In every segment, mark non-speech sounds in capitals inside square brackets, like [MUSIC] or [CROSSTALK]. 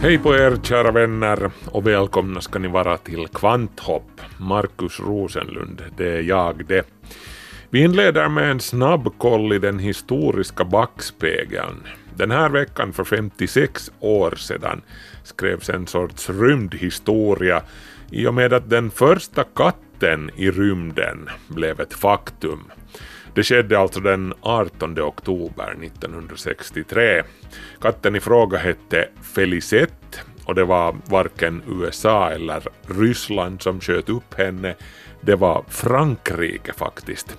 Hej på er kära vänner och välkomna ska ni vara till Kvanthopp. Markus Rosenlund, det är jag det. Vi inleder med en snabb koll i den historiska backspegeln. Den här veckan för 56 år sedan skrevs en sorts rymdhistoria i och med att den första katten i rymden blev ett faktum. Det skedde alltså den 18 oktober 1963. Katten i fråga hette Felicette och det var varken USA eller Ryssland som sköt upp henne, det var Frankrike faktiskt.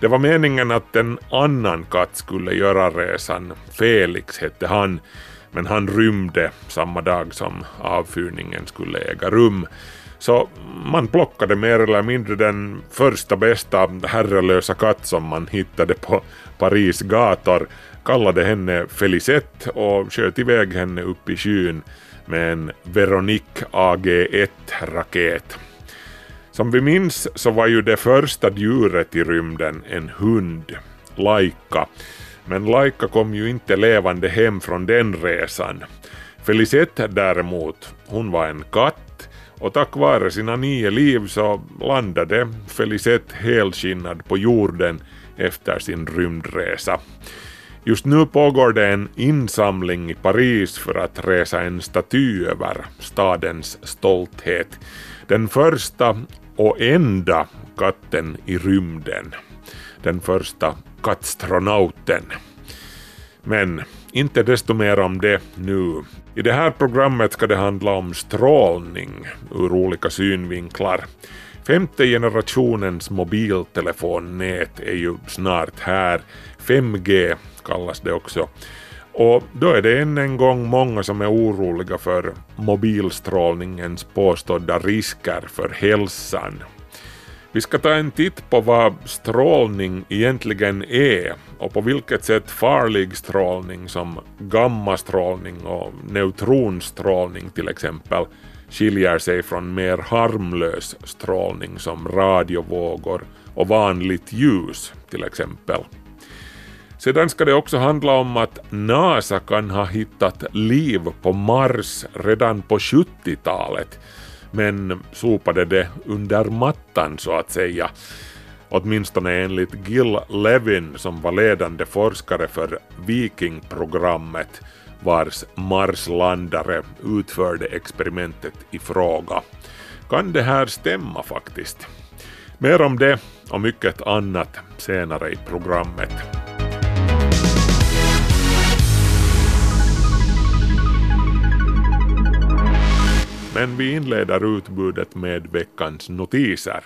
Det var meningen att en annan katt skulle göra resan, Felix hette han, men han rymde samma dag som avfyrningen skulle äga rum. Så man plockade mer eller mindre den första bästa herrelösa katt som man hittade på Paris gator, kallade henne Felicette och sköt iväg henne upp i skyn med en Veronique AG-1-raket. Som vi minns så var ju det första djuret i rymden en hund, Laika. Men Laika kom ju inte levande hem från den resan. Felicette däremot, hon var en katt och tack vare sina nio liv så landade Felicette helskinnad på jorden efter sin rymdresa. Just nu pågår det en insamling i Paris för att resa en staty över stadens stolthet. Den första och enda katten i rymden. Den första kattstronauten. Men inte desto mer om det nu. I det här programmet ska det handla om strålning ur olika synvinklar. Femte generationens mobiltelefonnät är ju snart här. 5G kallas det också. Och då är det än en gång många som är oroliga för mobilstrålningens påstådda risker för hälsan. Vi ska ta en titt på vad strålning egentligen är och på vilket sätt farlig strålning som gammastrålning och neutronstrålning till exempel skiljer sig från mer harmlös strålning som radiovågor och vanligt ljus till exempel. Sedan ska det också handla om att NASA kan ha hittat liv på Mars redan på 70-talet men sopade det under mattan så att säga. Åtminstone enligt Gil Levin som var ledande forskare för Viking-programmet vars Marslandare utförde experimentet i fråga. Kan det här stämma faktiskt? Mer om det och mycket annat senare i programmet. Men vi inleder utbudet med veckans notiser.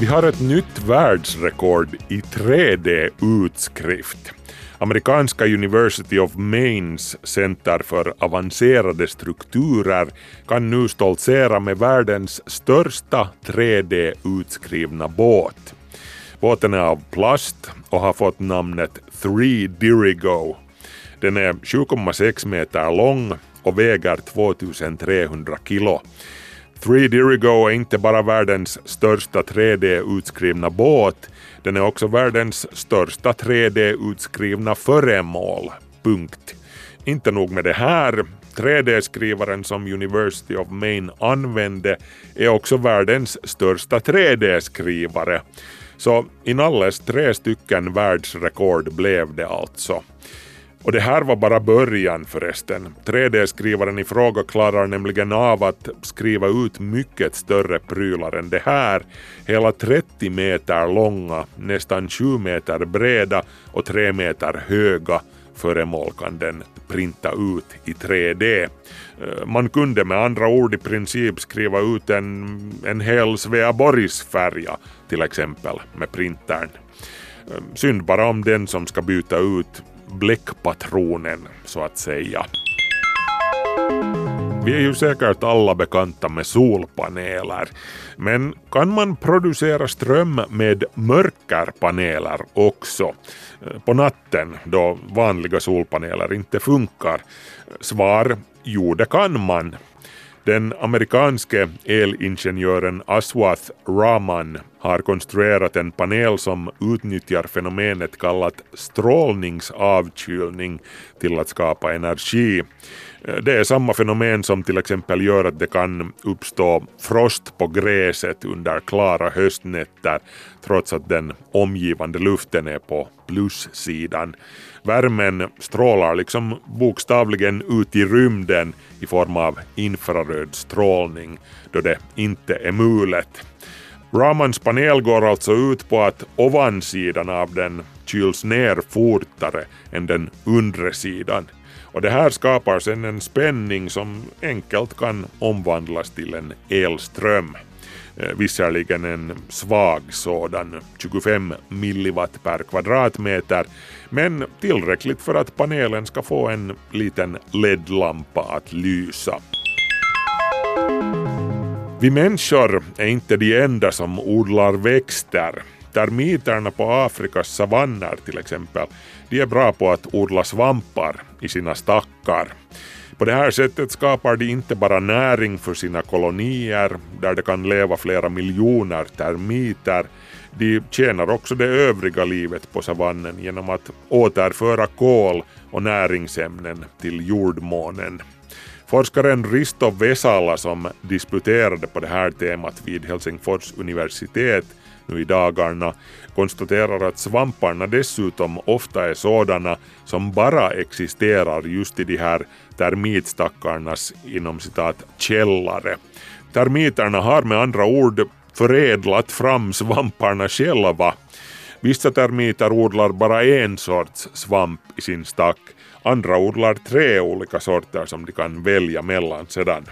Vi har ett nytt världsrekord i 3D-utskrift. Amerikanska University of Maines Center för avancerade strukturer kan nu stoltsera med världens största 3D-utskrivna båt. Båten är av plast och har fått namnet 3 Dirigo. Den är 7,6 meter lång och väger 2300 kilo. 3 Dirigo är inte bara världens största 3D-utskrivna båt, den är också världens största 3D-utskrivna föremål. Punkt. Inte nog med det här, 3D-skrivaren som University of Maine använde är också världens största 3D-skrivare. Så inalles tre stycken världsrekord blev det alltså. Och det här var bara början förresten. 3D-skrivaren i fråga klarar nämligen av att skriva ut mycket större prylar än det här. Hela 30 meter långa, nästan 7 meter breda och 3 meter höga föremål kan den printa ut i 3D. Eh, man kunde med andra ord i princip skriva ut en, en hel Sveaborgsfärja till exempel med printern. Eh, synd bara om den som ska byta ut bläckpatronen så att säga. Vi är ju säkert alla bekanta med solpaneler, men kan man producera ström med mörkerpaneler också? Eh, på natten då vanliga solpaneler inte funkar? Svar, jo det kan man. Den amerikanske elingenjören Aswath Rahman har konstruerat en panel som utnyttjar fenomenet kallat strålningsavkylning till att skapa energi. Det är samma fenomen som till exempel gör att det kan uppstå frost på gräset under klara höstnätter trots att den omgivande luften är på plussidan. Värmen strålar liksom bokstavligen ut i rymden i form av infraröd strålning då det inte är mulet. Ramans panel går alltså ut på att ovansidan av den kyls ner fortare än den undre sidan. Och det här skapar sedan en spänning som enkelt kan omvandlas till en elström. Eh, visserligen en svag sådan, 25 milliwatt per kvadratmeter, men tillräckligt för att panelen ska få en liten LED-lampa att lysa. Vi människor är inte de enda som odlar växter. Termiterna på Afrikas savanner till exempel, de är bra på att odla svampar i sina stackar. På det här sättet skapar de inte bara näring för sina kolonier, där det kan leva flera miljoner termiter, de tjänar också det övriga livet på savannen genom att återföra kol och näringsämnen till jordmånen. Forskaren Risto Vesala som disputerade på det här temat vid Helsingfors universitet nu i dagarna konstaterar att svamparna dessutom ofta är sådana som bara existerar just i de här termitstackarnas inom citat källare. Termiterna har med andra ord förädlat fram svamparna själva. Vissa termiter odlar bara en sorts svamp i sin stack, andra odlar tre olika sorter som de kan välja mellan sedan.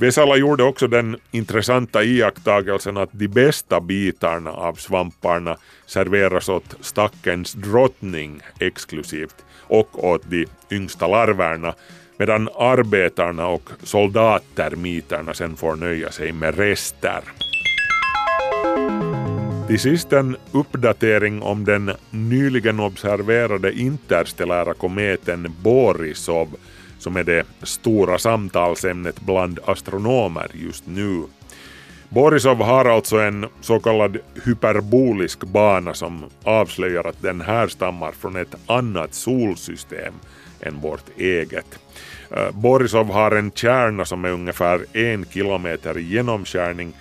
Vesala gjorde också den intressanta iakttagelsen att de bästa bitarna av svamparna serveras åt stackens drottning exklusivt och åt de yngsta larverna medan arbetarna och soldattermiterna sen får nöja sig med rester. Till sist en uppdatering om den nyligen observerade interstellära kometen Borisov som är det stora samtalsämnet bland astronomer just nu. Borisov har alltså en så kallad hyperbolisk bana som avslöjar att den härstammar från ett annat solsystem än vårt eget. Eh, Borisov har en kärna som är ungefär en kilometer i genomskärning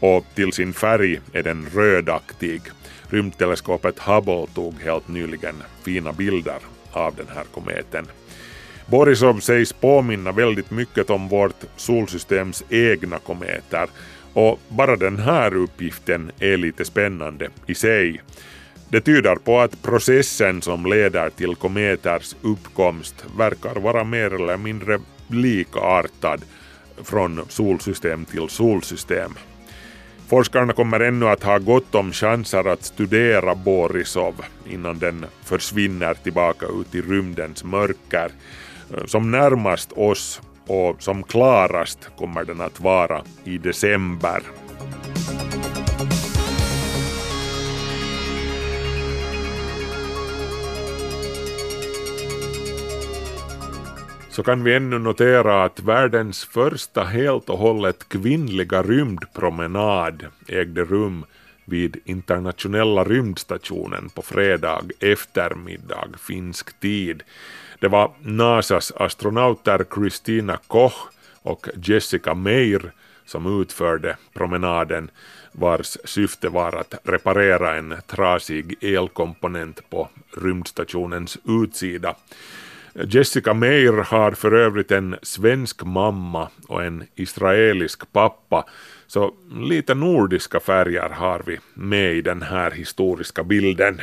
och till sin färg är den rödaktig. Rymdteleskopet Hubble tog helt nyligen fina bilder av den här kometen. Borisov sägs påminna väldigt mycket om vårt solsystems egna kometer och bara den här uppgiften är lite spännande i sig. Det tyder på att processen som leder till kometers uppkomst verkar vara mer eller mindre likartad från solsystem till solsystem. Forskarna kommer ännu att ha gott om chanser att studera Borisov innan den försvinner tillbaka ut i rymdens mörker. Som närmast oss och som klarast kommer den att vara i december. så kan vi ännu notera att världens första helt och hållet kvinnliga rymdpromenad ägde rum vid internationella rymdstationen på fredag eftermiddag finsk tid. Det var NASAs astronauter Christina Koch och Jessica Meir som utförde promenaden vars syfte var att reparera en trasig elkomponent på rymdstationens utsida. Jessica Meir har för övrigt en svensk mamma och en israelisk pappa, så lite nordiska färger har vi med i den här historiska bilden.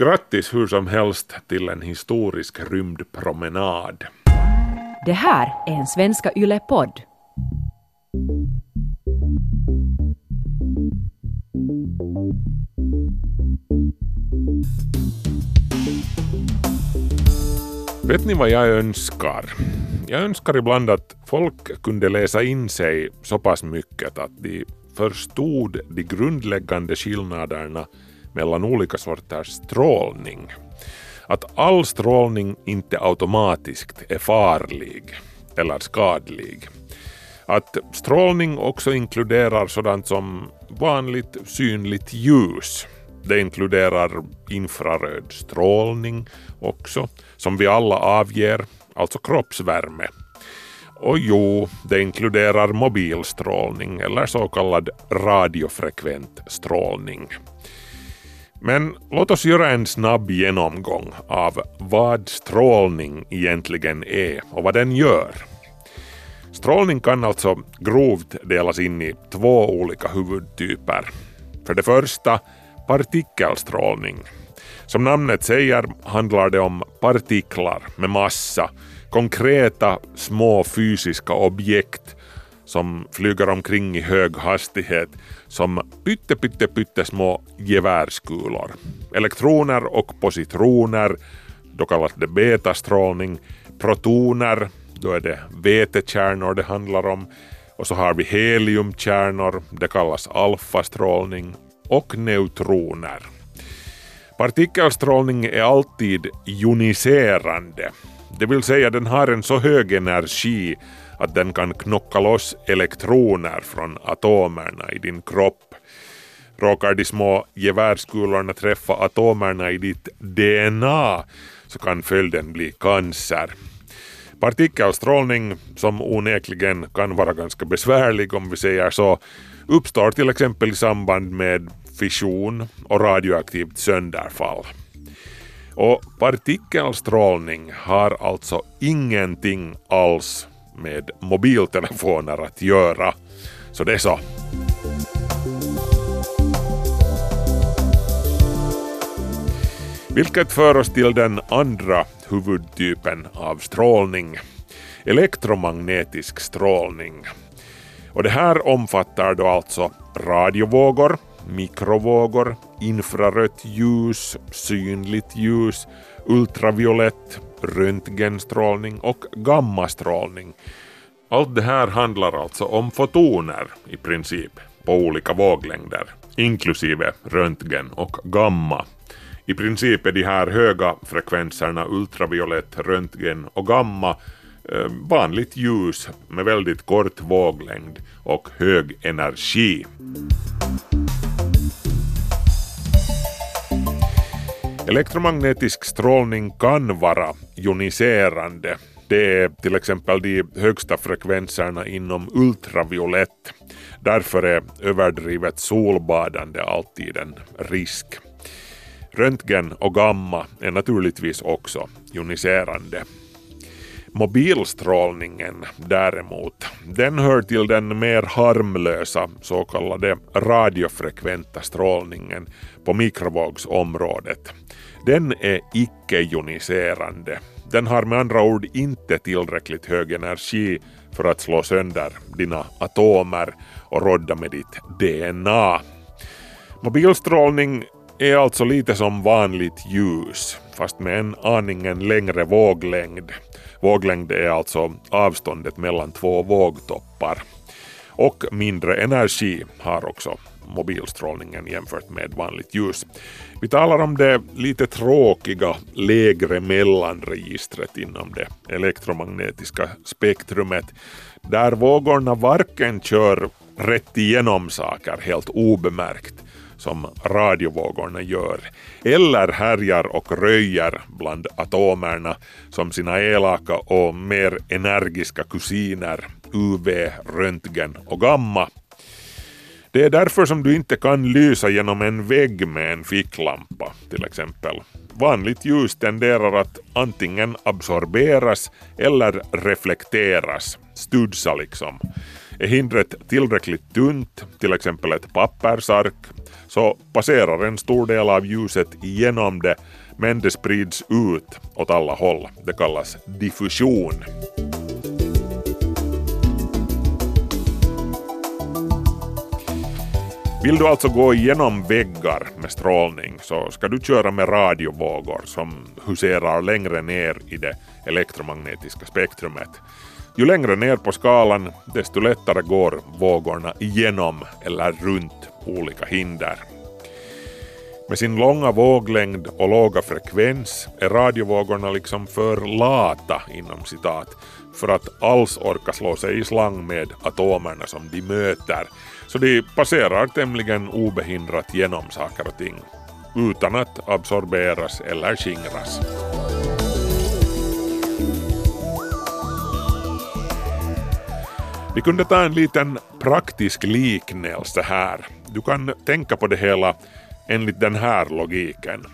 Grattis hur som helst till en historisk rymdpromenad. Det här är en Svenska Yle-podd. Vet ni vad jag önskar? Jag önskar ibland att folk kunde läsa in sig så pass mycket att de förstod de grundläggande skillnaderna mellan olika sorters strålning. Att all strålning inte automatiskt är farlig eller skadlig. Att strålning också inkluderar sådant som vanligt synligt ljus. Det inkluderar infraröd strålning också, som vi alla avger, alltså kroppsvärme. Och jo, det inkluderar mobilstrålning eller så kallad radiofrekvent strålning. Men låt oss göra en snabb genomgång av vad strålning egentligen är och vad den gör. Strålning kan alltså grovt delas in i två olika huvudtyper. För det första partikelstrålning. Som namnet säger handlar det om partiklar med massa, konkreta små fysiska objekt som flyger omkring i hög hastighet som pytte, pytte, pytte små gevärskulor. Elektroner och positroner, då kallas det betastrålning. Protoner, då är det vätekärnor det handlar om. Och så har vi heliumkärnor, det kallas alfastrålning. Och neutroner. Partikelstrålning är alltid joniserande, det vill säga den har en så hög energi att den kan knocka loss elektroner från atomerna i din kropp. Råkar de små gevärskulorna träffa atomerna i ditt DNA så kan följden bli cancer. Partikelstrålning, som onekligen kan vara ganska besvärlig om vi säger så, uppstår till exempel i samband med fission och radioaktivt sönderfall. Och partikelstrålning har alltså ingenting alls med mobiltelefoner att göra. Så det är så. Vilket för oss till den andra huvudtypen av strålning, elektromagnetisk strålning. Och det här omfattar då alltså radiovågor, mikrovågor, infrarött ljus, synligt ljus, ultraviolett, röntgenstrålning och gammastrålning. Allt det här handlar alltså om fotoner i princip på olika våglängder, inklusive röntgen och gamma. I princip är de här höga frekvenserna ultraviolett, röntgen och gamma eh, vanligt ljus med väldigt kort våglängd och hög energi. Elektromagnetisk strålning kan vara joniserande. Det är till exempel de högsta frekvenserna inom ultraviolett. Därför är överdrivet solbadande alltid en risk. Röntgen och gamma är naturligtvis också joniserande. Mobilstrålningen däremot, den hör till den mer harmlösa så kallade radiofrekventa strålningen på mikrovågsområdet. Den är icke-joniserande. Den har med andra ord inte tillräckligt hög energi för att slå sönder dina atomer och rodda med ditt DNA. Mobilstrålning är alltså lite som vanligt ljus, fast med en aningen längre våglängd. Våglängd är alltså avståndet mellan två vågtoppar. Och mindre energi har också mobilstrålningen jämfört med vanligt ljus. Vi talar om det lite tråkiga lägre mellanregistret inom det elektromagnetiska spektrumet där vågorna varken kör rätt igenom saker helt obemärkt som radiovågorna gör, eller härjar och röjer bland atomerna som sina elaka och mer energiska kusiner UV, röntgen och gamma. Det är därför som du inte kan lysa genom en vägg med en ficklampa till exempel. Vanligt ljus tenderar att antingen absorberas eller reflekteras, studsa liksom. Är hindret tillräckligt tunt, till exempel ett pappersark, så passerar en stor del av ljuset igenom det men det sprids ut åt alla håll. Det kallas diffusion. Vill du alltså gå igenom väggar med strålning så ska du köra med radiovågor som huserar längre ner i det elektromagnetiska spektrumet. Ju längre ner på skalan desto lättare går vågorna igenom eller runt olika hinder. Med sin långa våglängd och låga frekvens är radiovågorna liksom för lata inom citat för att alls orka slå sig i slang med atomerna som de möter. Så de passerar tämligen obehindrat genom saker och ting utan att absorberas eller skingras. Vi kunde ta en liten praktisk liknelse här. Du kan tänka på det hela enligt den här logiken.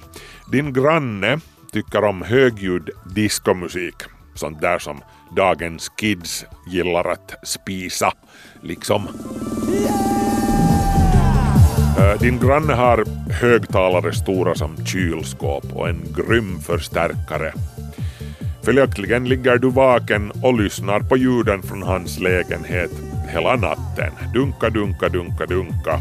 Din granne tycker om högljudd diskomusik, sånt där som dagens kids gillar att spisa, liksom. Eh, Din granne har högtalare stora som kylskåp och en grym förstärkare. Följaktligen ligger du vaken och lyssnar på ljuden från hans lägenhet hela natten. Dunka, dunka, dunka, dunka.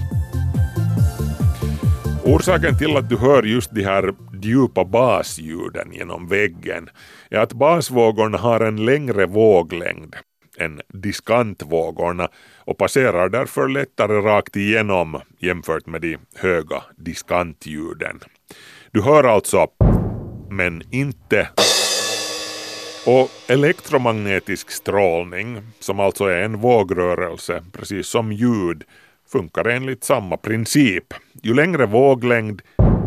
Orsaken till att du hör just de här djupa basljuden genom väggen är att basvågorna har en längre våglängd än diskantvågorna och passerar därför lättare rakt igenom jämfört med de höga diskantljuden. Du hör alltså, men inte och elektromagnetisk strålning, som alltså är en vågrörelse, precis som ljud, funkar enligt samma princip. Ju längre våglängd,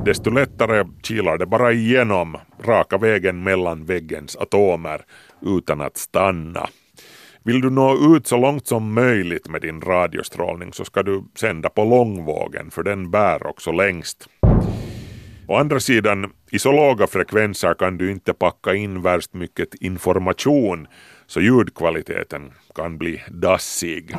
desto lättare kilar det bara igenom raka vägen mellan väggens atomer utan att stanna. Vill du nå ut så långt som möjligt med din radiostrålning så ska du sända på långvågen för den bär också längst. Å andra sidan, i så låga frekvenser kan du inte packa in värst mycket information så ljudkvaliteten kan bli dassig.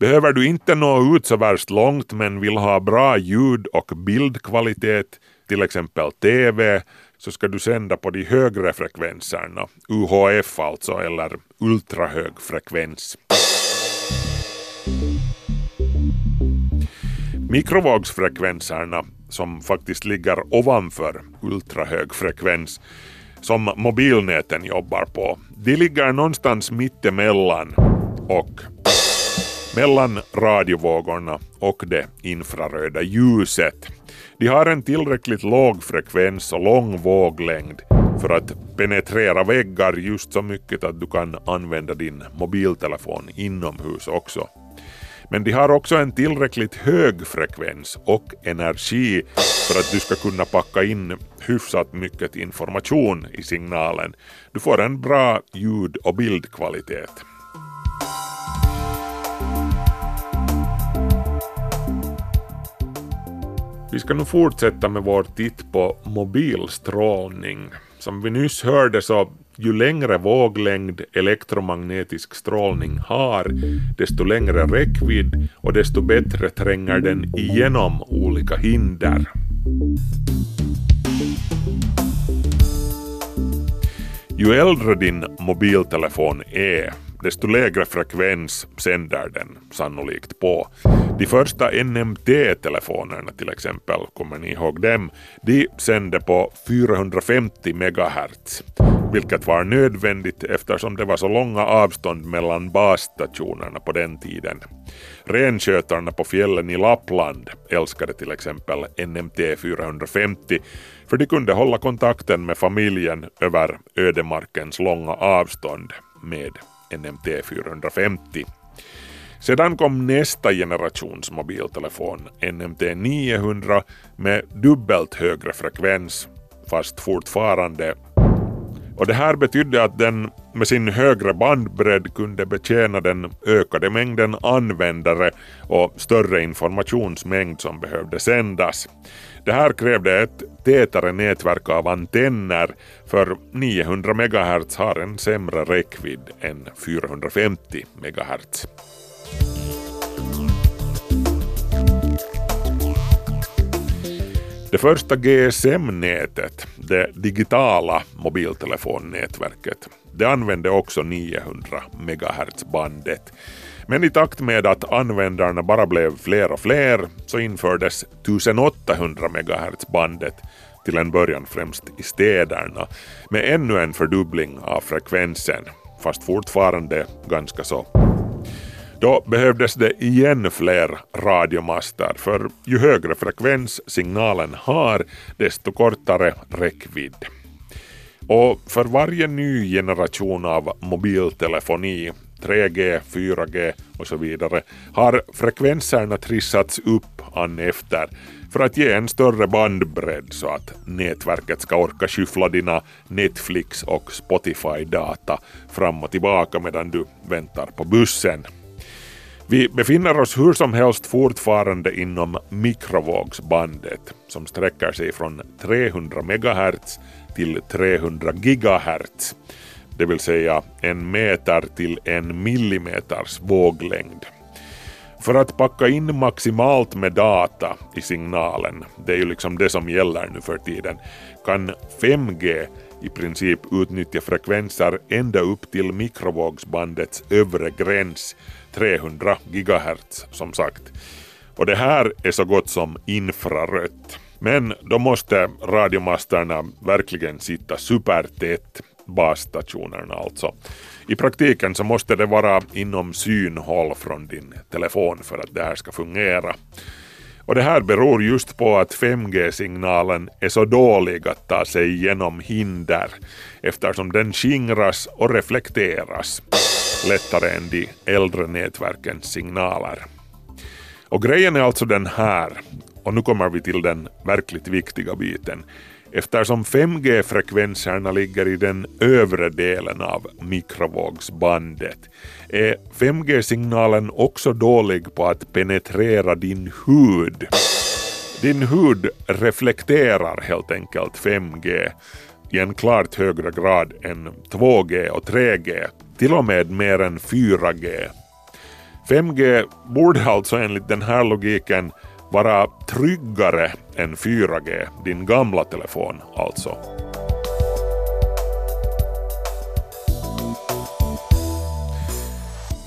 Behöver du inte nå ut så värst långt men vill ha bra ljud och bildkvalitet, till exempel TV, så ska du sända på de högre frekvenserna, UHF alltså, eller ultrahög frekvens. Mikrovågsfrekvenserna, som faktiskt ligger ovanför ultrahög frekvens, som mobilnäten jobbar på, de ligger någonstans mittemellan och mellan radiovågorna och det infraröda ljuset. De har en tillräckligt låg frekvens och lång våglängd för att penetrera väggar just så mycket att du kan använda din mobiltelefon inomhus också. Men de har också en tillräckligt hög frekvens och energi för att du ska kunna packa in hyfsat mycket information i signalen. Du får en bra ljud och bildkvalitet. Vi ska nu fortsätta med vår titt på mobilstrålning. Som vi nyss hörde så ju längre våglängd elektromagnetisk strålning har, desto längre räckvidd och desto bättre tränger den igenom olika hinder. Ju äldre din mobiltelefon är, desto lägre frekvens sänder den sannolikt på. De första NMT-telefonerna till exempel, kommer ni ihåg dem? De sände på 450 MHz, vilket var nödvändigt eftersom det var så långa avstånd mellan basstationerna på den tiden. Renskötarna på fjällen i Lappland älskade till exempel NMT 450 för de kunde hålla kontakten med familjen över ödemarkens långa avstånd med NMT 450. Sedan kom nästa generations mobiltelefon, NMT 900, med dubbelt högre frekvens, fast fortfarande. Och det här betydde att den med sin högre bandbredd kunde betjäna den ökade mängden användare och större informationsmängd som behövde sändas. Det här krävde ett tätare nätverk av antenner för 900 MHz har en sämre räckvidd än 450 MHz. Det första GSM-nätet, det digitala mobiltelefonnätverket, det använde också 900 MHz-bandet. Men i takt med att användarna bara blev fler och fler så infördes 1800 MHz-bandet till en början främst i städerna med ännu en fördubbling av frekvensen, fast fortfarande ganska så. Då behövdes det igen fler radiomaster, för ju högre frekvens signalen har, desto kortare räckvidd. Och för varje ny generation av mobiltelefoni 3G, 4G och så vidare har frekvenserna trissats upp an efter för att ge en större bandbredd så att nätverket ska orka skyffla dina Netflix och Spotify-data fram och tillbaka medan du väntar på bussen. Vi befinner oss hur som helst fortfarande inom mikrovågsbandet som sträcker sig från 300 MHz till 300 GHz, det vill säga en meter till en millimeters våglängd. För att packa in maximalt med data i signalen, det är ju liksom det som gäller nu för tiden, kan 5G i princip utnyttja frekvenser ända upp till mikrovågsbandets övre gräns 300 GHz som sagt. Och det här är så gott som infrarött. Men då måste radiomasterna verkligen sitta supertätt, basstationerna alltså. I praktiken så måste det vara inom synhåll från din telefon för att det här ska fungera. Och det här beror just på att 5G-signalen är så dålig att ta sig igenom hinder eftersom den skingras och reflekteras lättare än de äldre nätverkens signaler. Och grejen är alltså den här, och nu kommer vi till den verkligt viktiga biten. Eftersom 5G-frekvenserna ligger i den övre delen av mikrovågsbandet är 5G-signalen också dålig på att penetrera din hud. Din hud reflekterar helt enkelt 5G i en klart högre grad än 2G och 3G, till och med mer än 4G. 5G borde alltså enligt den här logiken vara tryggare än 4G, din gamla telefon alltså.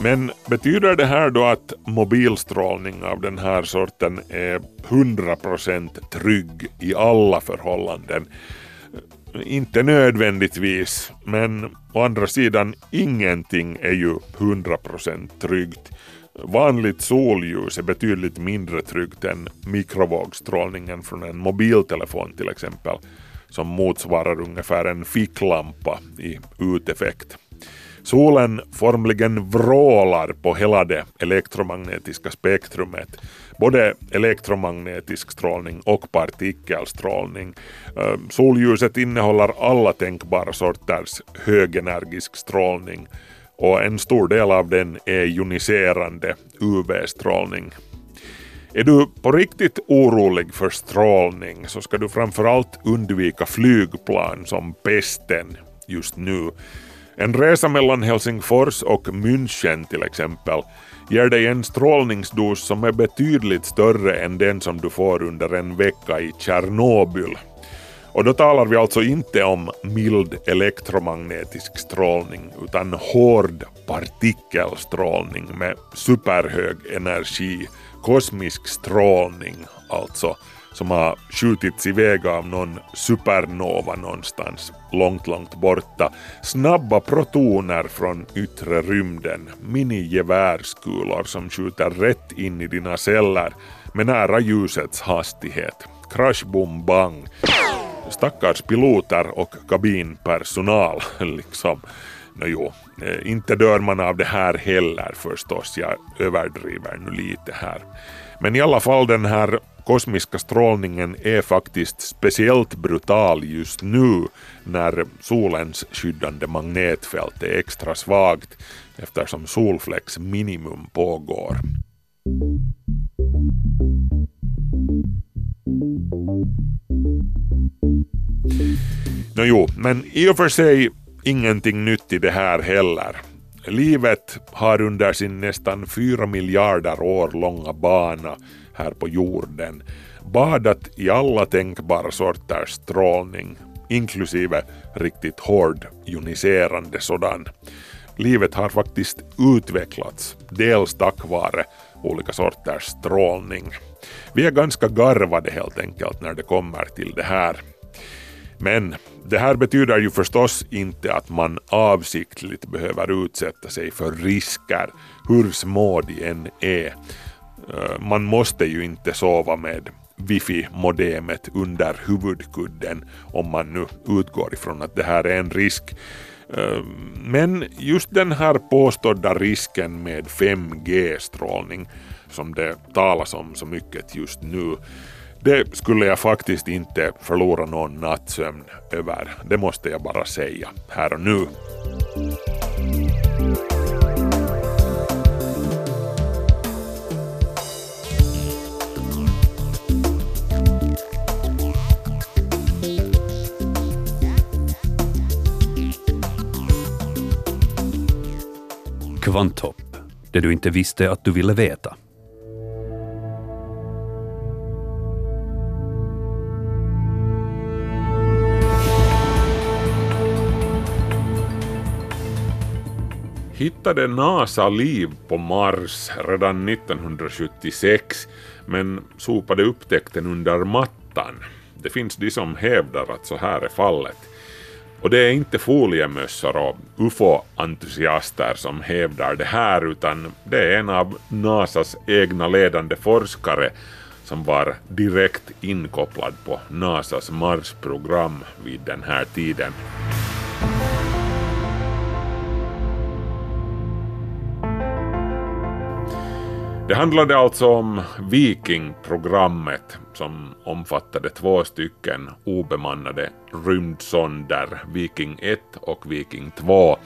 Men betyder det här då att mobilstrålning av den här sorten är 100% trygg i alla förhållanden? Inte nödvändigtvis, men å andra sidan ingenting är ju 100% tryggt. Vanligt solljus är betydligt mindre tryggt än mikrovågstrålningen från en mobiltelefon till exempel, som motsvarar ungefär en ficklampa i uteffekt. Solen formligen vrålar på hela det elektromagnetiska spektrumet. Både elektromagnetisk strålning och partikelstrålning. Eh, solljuset innehåller alla tänkbara sorters högenergisk strålning och en stor del av den är joniserande UV-strålning. Är du på riktigt orolig för strålning så ska du framförallt undvika flygplan som pesten just nu. En resa mellan Helsingfors och München till exempel ger dig en strålningsdos som är betydligt större än den som du får under en vecka i Tjernobyl. Och då talar vi alltså inte om mild elektromagnetisk strålning utan hård partikelstrålning med superhög energi, kosmisk strålning alltså som har skjutits iväg av någon supernova någonstans långt, långt borta. Snabba protoner från yttre rymden, minigevärskulor som skjuter rätt in i dina celler med nära ljusets hastighet. Crash boom bang. Stackars piloter och kabinpersonal [LAUGHS] liksom. No, jo, eh, inte dör man av det här heller förstås, jag överdriver nu lite här. Men i alla fall den här kosmiska strålningen är faktiskt speciellt brutal just nu när solens skyddande magnetfält är extra svagt eftersom solflex minimum pågår. Nå jo, men i och för sig ingenting nytt i det här heller. Livet har under sin nästan fyra miljarder år långa bana här på jorden badat i alla tänkbara sorters strålning, inklusive riktigt hård joniserande sådan. Livet har faktiskt utvecklats, dels tack vare olika sorters strålning. Vi är ganska garvade helt enkelt när det kommer till det här. Men det här betyder ju förstås inte att man avsiktligt behöver utsätta sig för risker, hur små de än är. Eh, man måste ju inte sova med wifi-modemet under huvudkudden om man nu utgår ifrån att det här är en risk. Ehm, men just den här påstådda risken med 5G-strålning som det talas om så mycket just nu, det skulle jag faktiskt inte förlora någon nattsömn över. Det måste jag bara säga här och nu. Kvanthopp, det du inte visste att du ville veta. hittade NASA liv på Mars redan 1976 men sopade upptäckten under mattan. Det finns de som hävdar att så här är fallet. Och det är inte foliemössor och ufo-entusiaster som hävdar det här utan det är en av NASAs egna ledande forskare som var direkt inkopplad på NASAs Mars-program vid den här tiden. Det handlade alltså om Viking-programmet som omfattade två stycken obemannade rymdsonder, Viking 1 och Viking 2.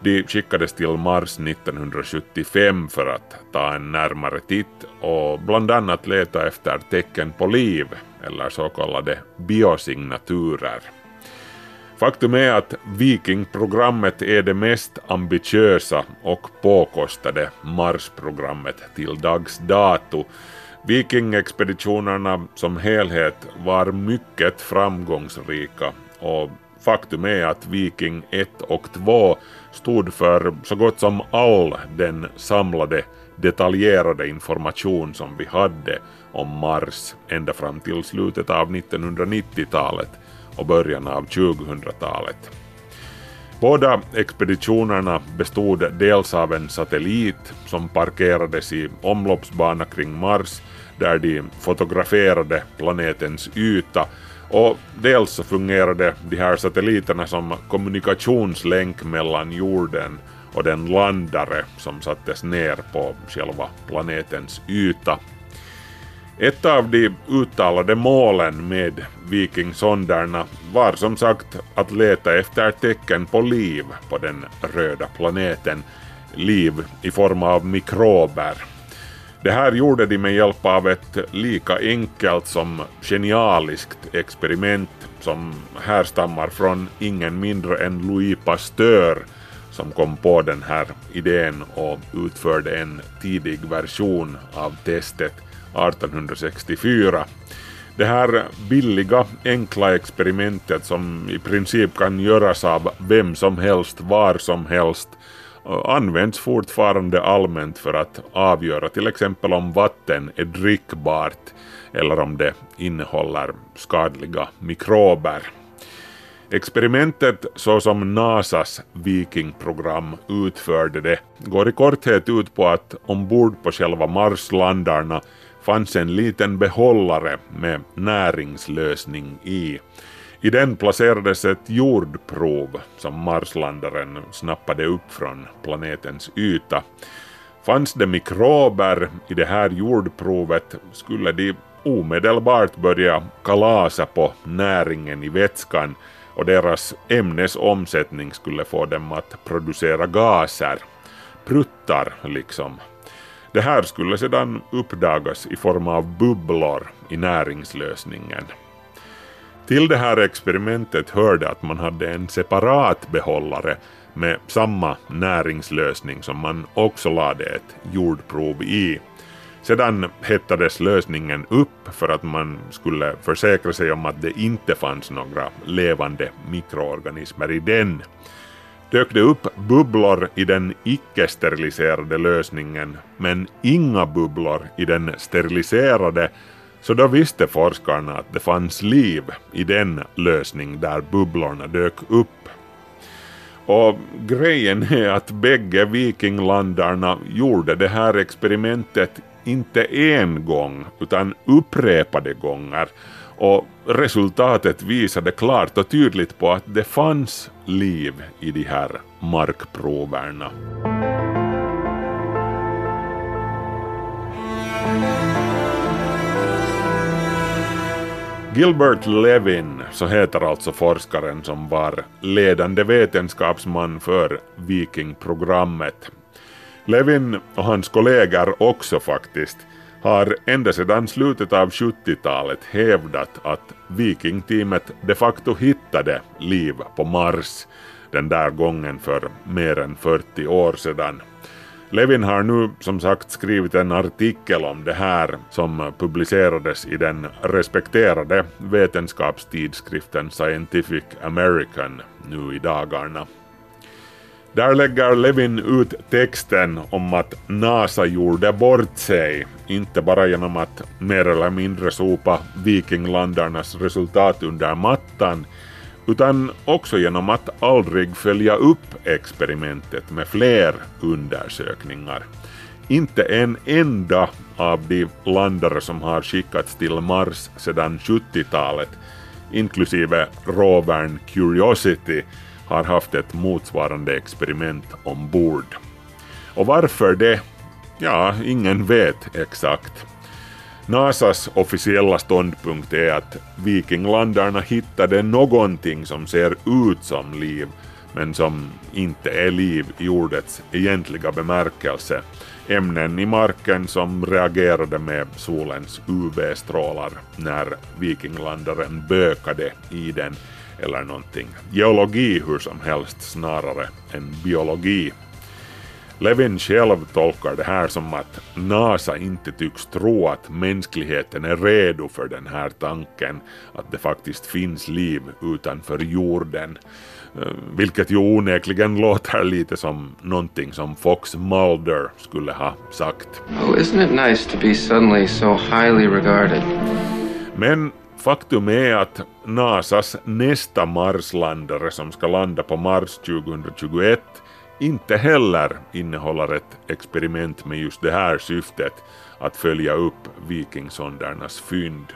De skickades till Mars 1975 för att ta en närmare titt och bland annat leta efter tecken på liv, eller så kallade biosignaturer. Faktum är att Viking-programmet är det mest ambitiösa och påkostade Mars-programmet till dags dato. Viking-expeditionerna som helhet var mycket framgångsrika och faktum är att Viking 1 och 2 stod för så gott som all den samlade detaljerade information som vi hade om Mars ända fram till slutet av 1990-talet och början av 2000-talet. Båda expeditionerna bestod dels av en satellit som parkerades i omloppsbana kring Mars där de fotograferade planetens yta och dels så fungerade de här satelliterna som kommunikationslänk mellan jorden och den landare som sattes ner på själva planetens yta. Ett av de uttalade målen med Vikingsonderna var som sagt att leta efter tecken på liv på den röda planeten, liv i form av mikrober. Det här gjorde de med hjälp av ett lika enkelt som genialiskt experiment som härstammar från ingen mindre än Louis Pasteur som kom på den här idén och utförde en tidig version av testet 1864. Det här billiga, enkla experimentet som i princip kan göras av vem som helst, var som helst, eh, används fortfarande allmänt för att avgöra till exempel om vatten är drickbart eller om det innehåller skadliga mikrober. Experimentet så som NASAs Viking-program utförde det går i korthet ut på att ombord på själva Marslandarna fanns en liten behållare med näringslösning i. I den placerades ett jordprov som Marslandaren snappade upp från planetens yta. Fanns det mikrober i det här jordprovet skulle de omedelbart börja kalasa på näringen i vätskan och deras ämnesomsättning skulle få dem att producera gaser. Pruttar liksom. Det här skulle sedan uppdagas i form av bubblor i näringslösningen. Till det här experimentet hörde att man hade en separat behållare med samma näringslösning som man också lade ett jordprov i. Sedan hettades lösningen upp för att man skulle försäkra sig om att det inte fanns några levande mikroorganismer i den. Dök det upp bubblor i den icke-steriliserade lösningen men inga bubblor i den steriliserade så då visste forskarna att det fanns liv i den lösning där bubblorna dök upp. Och grejen är att bägge vikinglandarna gjorde det här experimentet inte en gång utan upprepade gånger och resultatet visade klart och tydligt på att det fanns liv i de här markproverna. Gilbert Levin, så heter alltså forskaren som var ledande vetenskapsman för Vikingprogrammet. Levin och hans kollegor också faktiskt har ända sedan slutet av 70-talet hävdat att Vikingteamet de facto hittade liv på Mars den där gången för mer än 40 år sedan. Levin har nu som sagt skrivit en artikel om det här som publicerades i den respekterade vetenskapstidskriften Scientific American nu i dagarna. Där lägger Levin ut texten om att NASA gjorde bort sig, inte bara genom att mer eller mindre sopa vikinglandarnas resultat under mattan, utan också genom att aldrig följa upp experimentet med fler undersökningar. Inte en enda av de landare som har skickats till Mars sedan 70-talet, inklusive rovern Curiosity, har haft ett motsvarande experiment ombord. Och varför det? Ja, ingen vet exakt. NASAs officiella ståndpunkt är att vikinglandarna hittade någonting som ser ut som liv, men som inte är liv i ordets egentliga bemärkelse. Ämnen i marken som reagerade med solens UV-strålar när vikinglandaren bökade i den eller någonting. Geologi hur som helst snarare än biologi. Levin själv tolkar det här som att NASA inte tycks tro att mänskligheten är redo för den här tanken att det faktiskt finns liv utanför jorden. Eh, vilket ju onekligen låter lite som någonting som Fox Mulder skulle ha sagt. Oh, isn't it nice to be suddenly so highly regarded? Men Faktum är att NASAs nästa Marslandare som ska landa på Mars 2021 inte heller innehåller ett experiment med just det här syftet att följa upp vikingsondernas fynd.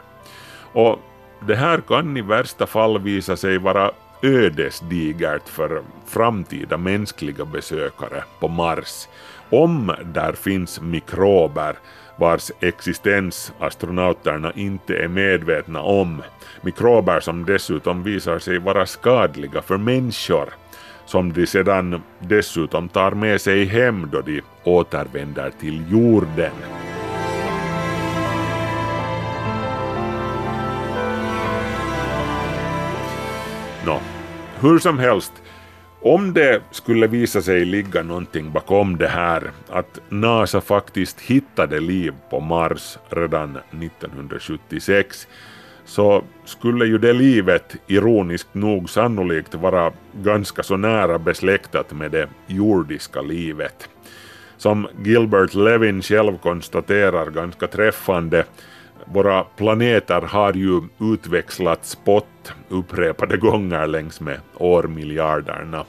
Och det här kan i värsta fall visa sig vara ödesdigert för framtida mänskliga besökare på Mars om där finns mikrober vars existens astronauterna inte är medvetna om. Mikrober som dessutom visar sig vara skadliga för människor, som de sedan dessutom tar med sig hem då de återvänder till jorden. Nå, hur som helst, om det skulle visa sig ligga någonting bakom det här, att NASA faktiskt hittade liv på Mars redan 1976, så skulle ju det livet ironiskt nog sannolikt vara ganska så nära besläktat med det jordiska livet. Som Gilbert Levin själv konstaterar ganska träffande våra planeter har ju utväxlat spott upprepade [LAUGHS] gånger längs med årmiljarderna.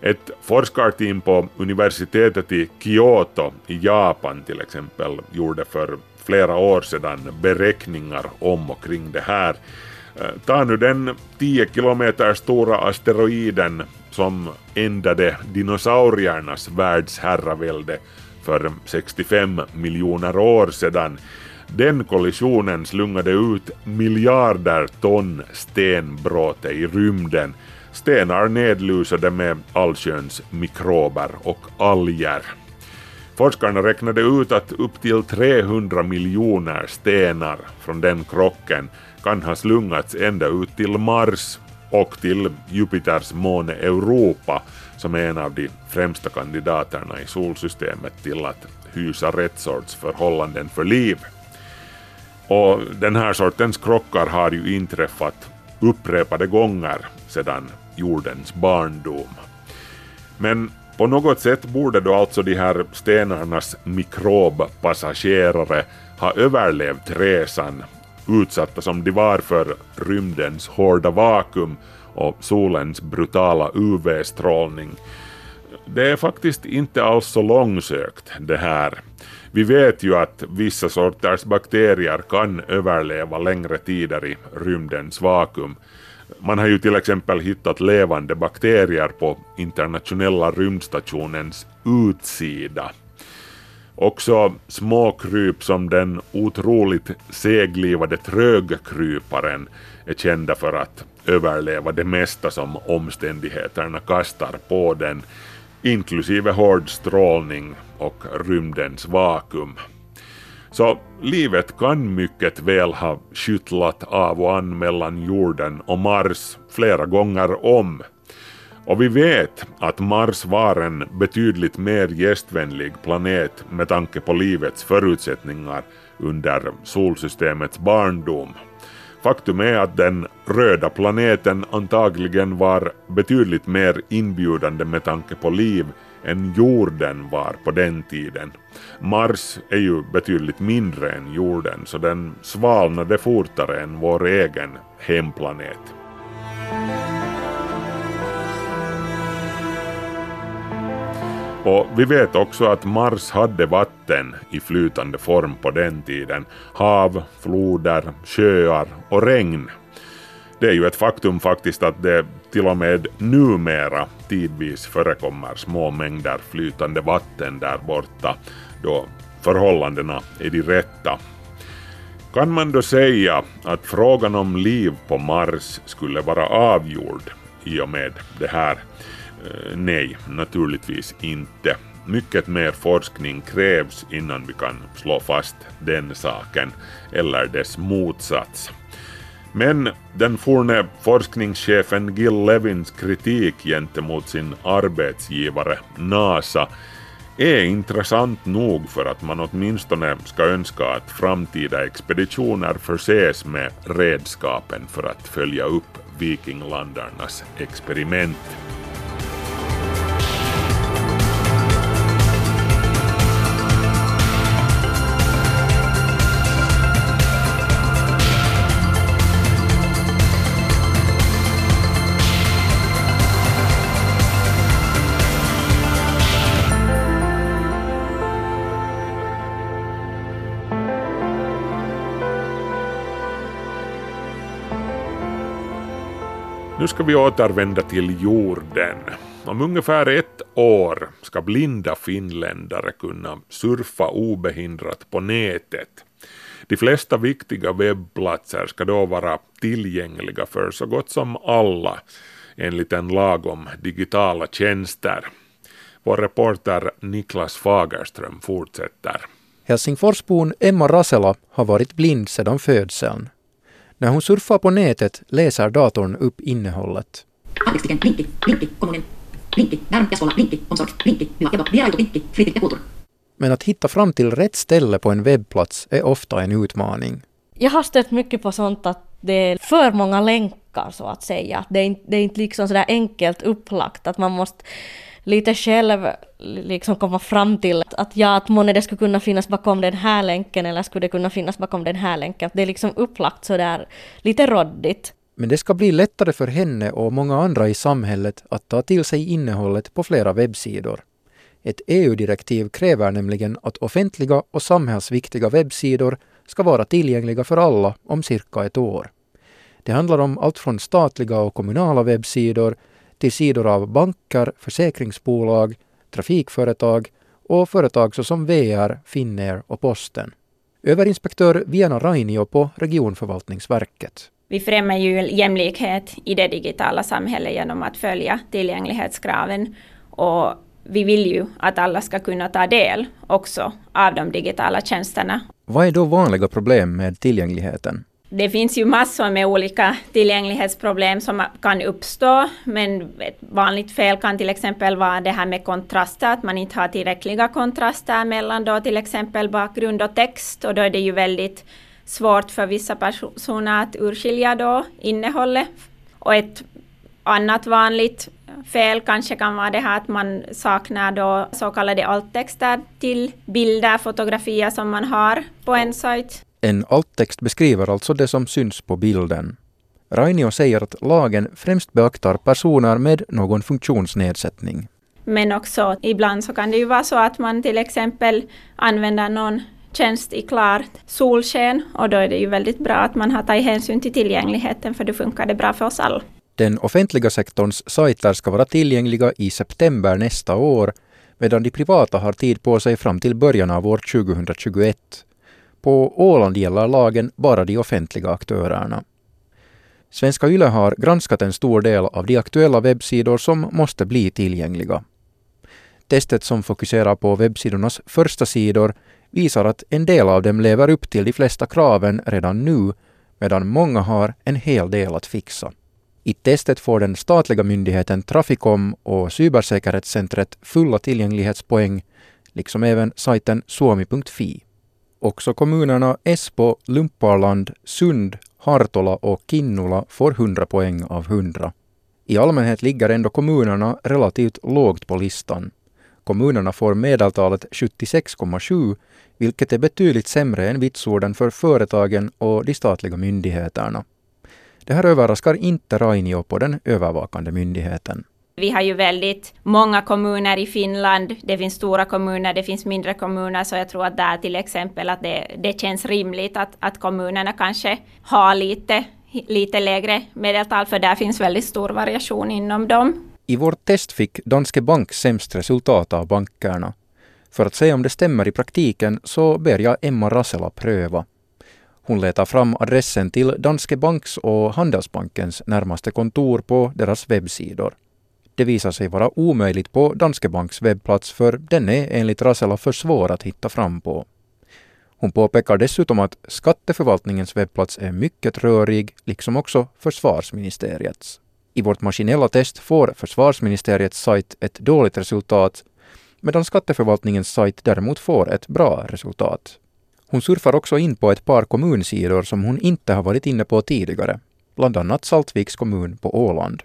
Ett forskarteam på universitetet i Kyoto i Japan till exempel gjorde för flera år sedan beräkningar om och kring det här. Eh, ta nu den 10 kilometer stora asteroiden som ändade dinosauriernas världsherravälde för 65 miljoner år sedan den kollisionen slungade ut miljarder ton stenbråte i rymden, stenar nedlusade med allsköns mikrober och alger. Forskarna räknade ut att upp till 300 miljoner stenar från den krocken kan ha slungats ända ut till Mars och till Jupiters måne Europa som är en av de främsta kandidaterna i solsystemet till att hysa rätt sorts förhållanden för liv. Och den här sortens krockar har ju inträffat upprepade gånger sedan jordens barndom. Men på något sätt borde då alltså de här stenarnas mikrobpassagerare ha överlevt resan, utsatta som de var för rymdens hårda vakuum och solens brutala UV-strålning. Det är faktiskt inte alls så långsökt det här. Vi vet ju att vissa sorters bakterier kan överleva längre tider i rymdens vakuum. Man har ju till exempel hittat levande bakterier på internationella rymdstationens utsida. Också små kryp som den otroligt seglivade trögkryparen är kända för att överleva det mesta som omständigheterna kastar på den, inklusive hård strålning och rymdens vakuum. Så livet kan mycket väl ha skyttlat av och an mellan jorden och Mars flera gånger om. Och vi vet att Mars var en betydligt mer gästvänlig planet med tanke på livets förutsättningar under solsystemets barndom. Faktum är att den röda planeten antagligen var betydligt mer inbjudande med tanke på liv än jorden var på den tiden. Mars är ju betydligt mindre än jorden så den svalnade fortare än vår egen hemplanet. Och vi vet också att Mars hade vatten i flytande form på den tiden. Hav, floder, sjöar och regn. Det är ju ett faktum faktiskt att det till och med numera tidvis förekommer små mängder flytande vatten där borta då förhållandena är de rätta. Kan man då säga att frågan om liv på Mars skulle vara avgjord i och med det här? Eh, nej, naturligtvis inte. Mycket mer forskning krävs innan vi kan slå fast den saken, eller dess motsats. Men den forne forskningschefen Gil Levins kritik gentemot sin arbetsgivare NASA är intressant nog för att man åtminstone ska önska att framtida expeditioner förses med redskapen för att följa upp vikinglandarnas experiment. Nu ska vi återvända till jorden. Om ungefär ett år ska blinda finländare kunna surfa obehindrat på nätet. De flesta viktiga webbplatser ska då vara tillgängliga för så gott som alla enligt en lag om digitala tjänster. Vår reporter Niklas Fagerström fortsätter. Helsingforsbon Emma Rasela har varit blind sedan födseln. När hon surfar på nätet läser datorn upp innehållet. Anteeksi, linkki, linkki, kommunen, linkki, värmkäskola, linkki, omsorg, linkki, hyvä keto, vierailu, linkki, fritit ja kultur. Men att hitta fram till rätt ställe på en webbplats är ofta en utmaning. Jag har stött mycket på sånt att det är för många länkar så att säga. Det är inte, det är inte liksom sådär enkelt upplagt att man måste lite själv liksom komma fram till att ja, att månne det skulle kunna finnas bakom den här länken eller skulle det kunna finnas bakom den här länken. Det är liksom upplagt så där lite råddigt. Men det ska bli lättare för henne och många andra i samhället att ta till sig innehållet på flera webbsidor. Ett EU-direktiv kräver nämligen att offentliga och samhällsviktiga webbsidor ska vara tillgängliga för alla om cirka ett år. Det handlar om allt från statliga och kommunala webbsidor till sidor av banker, försäkringsbolag, trafikföretag och företag såsom VR, Finnair och Posten. Överinspektör Viana Rainio på Regionförvaltningsverket. Vi främjar ju jämlikhet i det digitala samhället genom att följa tillgänglighetskraven och vi vill ju att alla ska kunna ta del också av de digitala tjänsterna. Vad är då vanliga problem med tillgängligheten? Det finns ju massor med olika tillgänglighetsproblem som kan uppstå, men ett vanligt fel kan till exempel vara det här med kontraster, att man inte har tillräckliga kontraster mellan då till exempel bakgrund och text, och då är det ju väldigt svårt för vissa personer att urskilja då innehållet. Och ett annat vanligt fel kanske kan vara det här att man saknar då så kallade alttexter till bilder, fotografier som man har på en sajt. En alttext beskriver alltså det som syns på bilden. Rainio säger att lagen främst beaktar personer med någon funktionsnedsättning. Men också ibland så kan det ju vara så att man till exempel använder någon tjänst i klart solsken och då är det ju väldigt bra att man har tagit hänsyn till tillgängligheten för då funkar det bra för oss alla. Den offentliga sektorns sajter ska vara tillgängliga i september nästa år medan de privata har tid på sig fram till början av år 2021. På Åland gäller lagen bara de offentliga aktörerna. Svenska Yle har granskat en stor del av de aktuella webbsidor som måste bli tillgängliga. Testet som fokuserar på webbsidornas första sidor visar att en del av dem lever upp till de flesta kraven redan nu medan många har en hel del att fixa. I testet får den statliga myndigheten Traficom och cybersäkerhetscentret fulla tillgänglighetspoäng, liksom även sajten suomi.fi. Också kommunerna Esbo, Lumparland, Sund, Hartola och Kinnula får 100 poäng av 100. I allmänhet ligger ändå kommunerna relativt lågt på listan. Kommunerna får medeltalet 76,7 vilket är betydligt sämre än vitsorden för företagen och de statliga myndigheterna. Det här överraskar inte Rainio på den övervakande myndigheten. Vi har ju väldigt många kommuner i Finland. Det finns stora kommuner, det finns mindre kommuner, så jag tror att där till exempel att det, det känns rimligt att, att kommunerna kanske har lite, lite lägre medeltal, för där finns väldigt stor variation inom dem. I vårt test fick Danske Bank sämst resultat av bankerna. För att se om det stämmer i praktiken så ber jag Emma Rassela pröva. Hon letar fram adressen till Danske Banks och Handelsbankens närmaste kontor på deras webbsidor. Det visar sig vara omöjligt på Danske Banks webbplats för den är enligt Rasela för svår att hitta fram på. Hon påpekar dessutom att skatteförvaltningens webbplats är mycket rörig, liksom också försvarsministeriets. I vårt maskinella test får försvarsministeriets sajt ett dåligt resultat medan skatteförvaltningens sajt däremot får ett bra resultat. Hon surfar också in på ett par kommunsidor som hon inte har varit inne på tidigare, bland annat Saltviks kommun på Åland.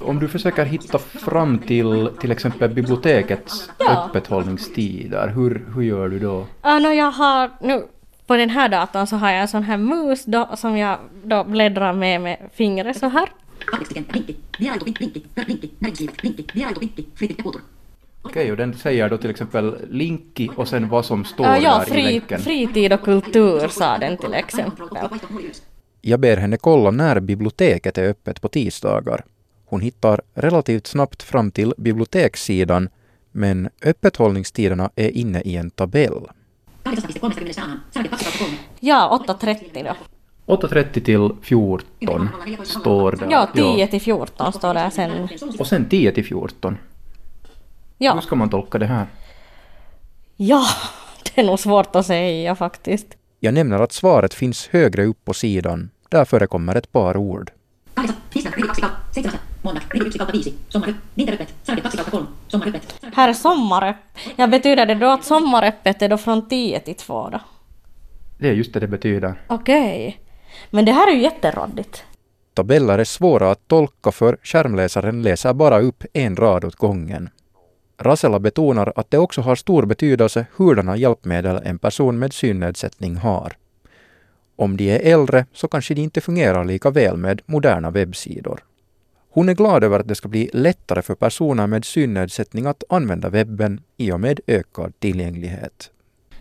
Om du försöker hitta fram till till exempel bibliotekets ja. öppethållningstider, hur, hur gör du då? Ja, no, jag har nu på den här datorn så har jag en sån här mus då, som jag då bläddrar med med fingret så här. Okej, och den säger då till exempel linki och sen vad som står ja, ja, där fri, i länken. Fritid och kultur sa den till exempel. Jag ber henne kolla när biblioteket är öppet på tisdagar. Hon hittar relativt snabbt fram till bibliotekssidan, men öppethållningstiderna är inne i en tabell. Ja, 8.30 då. 8.30 till 14 står det. Ja, 10 till 14 står det sen. Och sen 10 till 14. Ja. Hur ska man tolka det här? Ja, det är nog svårt att säga faktiskt. Jag nämner att svaret finns högre upp på sidan. Där förekommer ett par ord. Här är sommaröppet. Ja, betyder det då att sommaröppet är då från 10 till 2 då? Det är just det det betyder. Okej. Okay. Men det här är ju jätteråddigt. Tabeller är svåra att tolka för skärmläsaren läser bara upp en rad åt gången. Rasela betonar att det också har stor betydelse hurdana hjälpmedel en person med synnedsättning har. Om de är äldre så kanske de inte fungerar lika väl med moderna webbsidor. Hon är glad över att det ska bli lättare för personer med synnedsättning att använda webben i och med ökad tillgänglighet.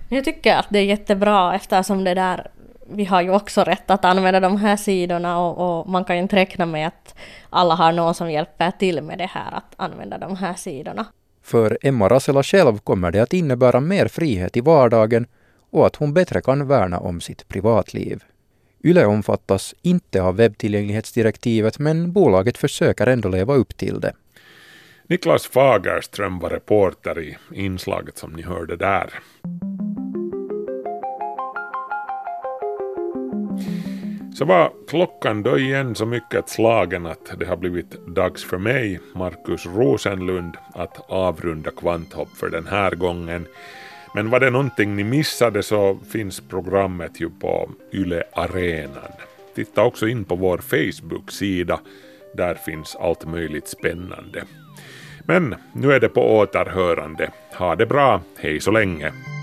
Jag tycker att det är jättebra eftersom det där vi har ju också rätt att använda de här sidorna och, och, man kan ju inte räkna med att alla har någon som hjälper till med det här att använda de här sidorna. För Emma Rasela själv kommer det att innebära mer frihet i vardagen och att hon bättre kan värna om sitt privatliv. Yle omfattas inte av webbtillgänglighetsdirektivet men bolaget försöker ändå leva upp till det. Niklas Fagerström var reporter i inslaget som ni hörde där. Så var klockan då igen så mycket slagen att det har blivit dags för mig, Markus Rosenlund, att avrunda Kvanthopp för den här gången. Men var det någonting ni missade så finns programmet ju på Yle Arenan. Titta också in på vår Facebook-sida, där finns allt möjligt spännande. Men nu är det på återhörande. Ha det bra, hej så länge!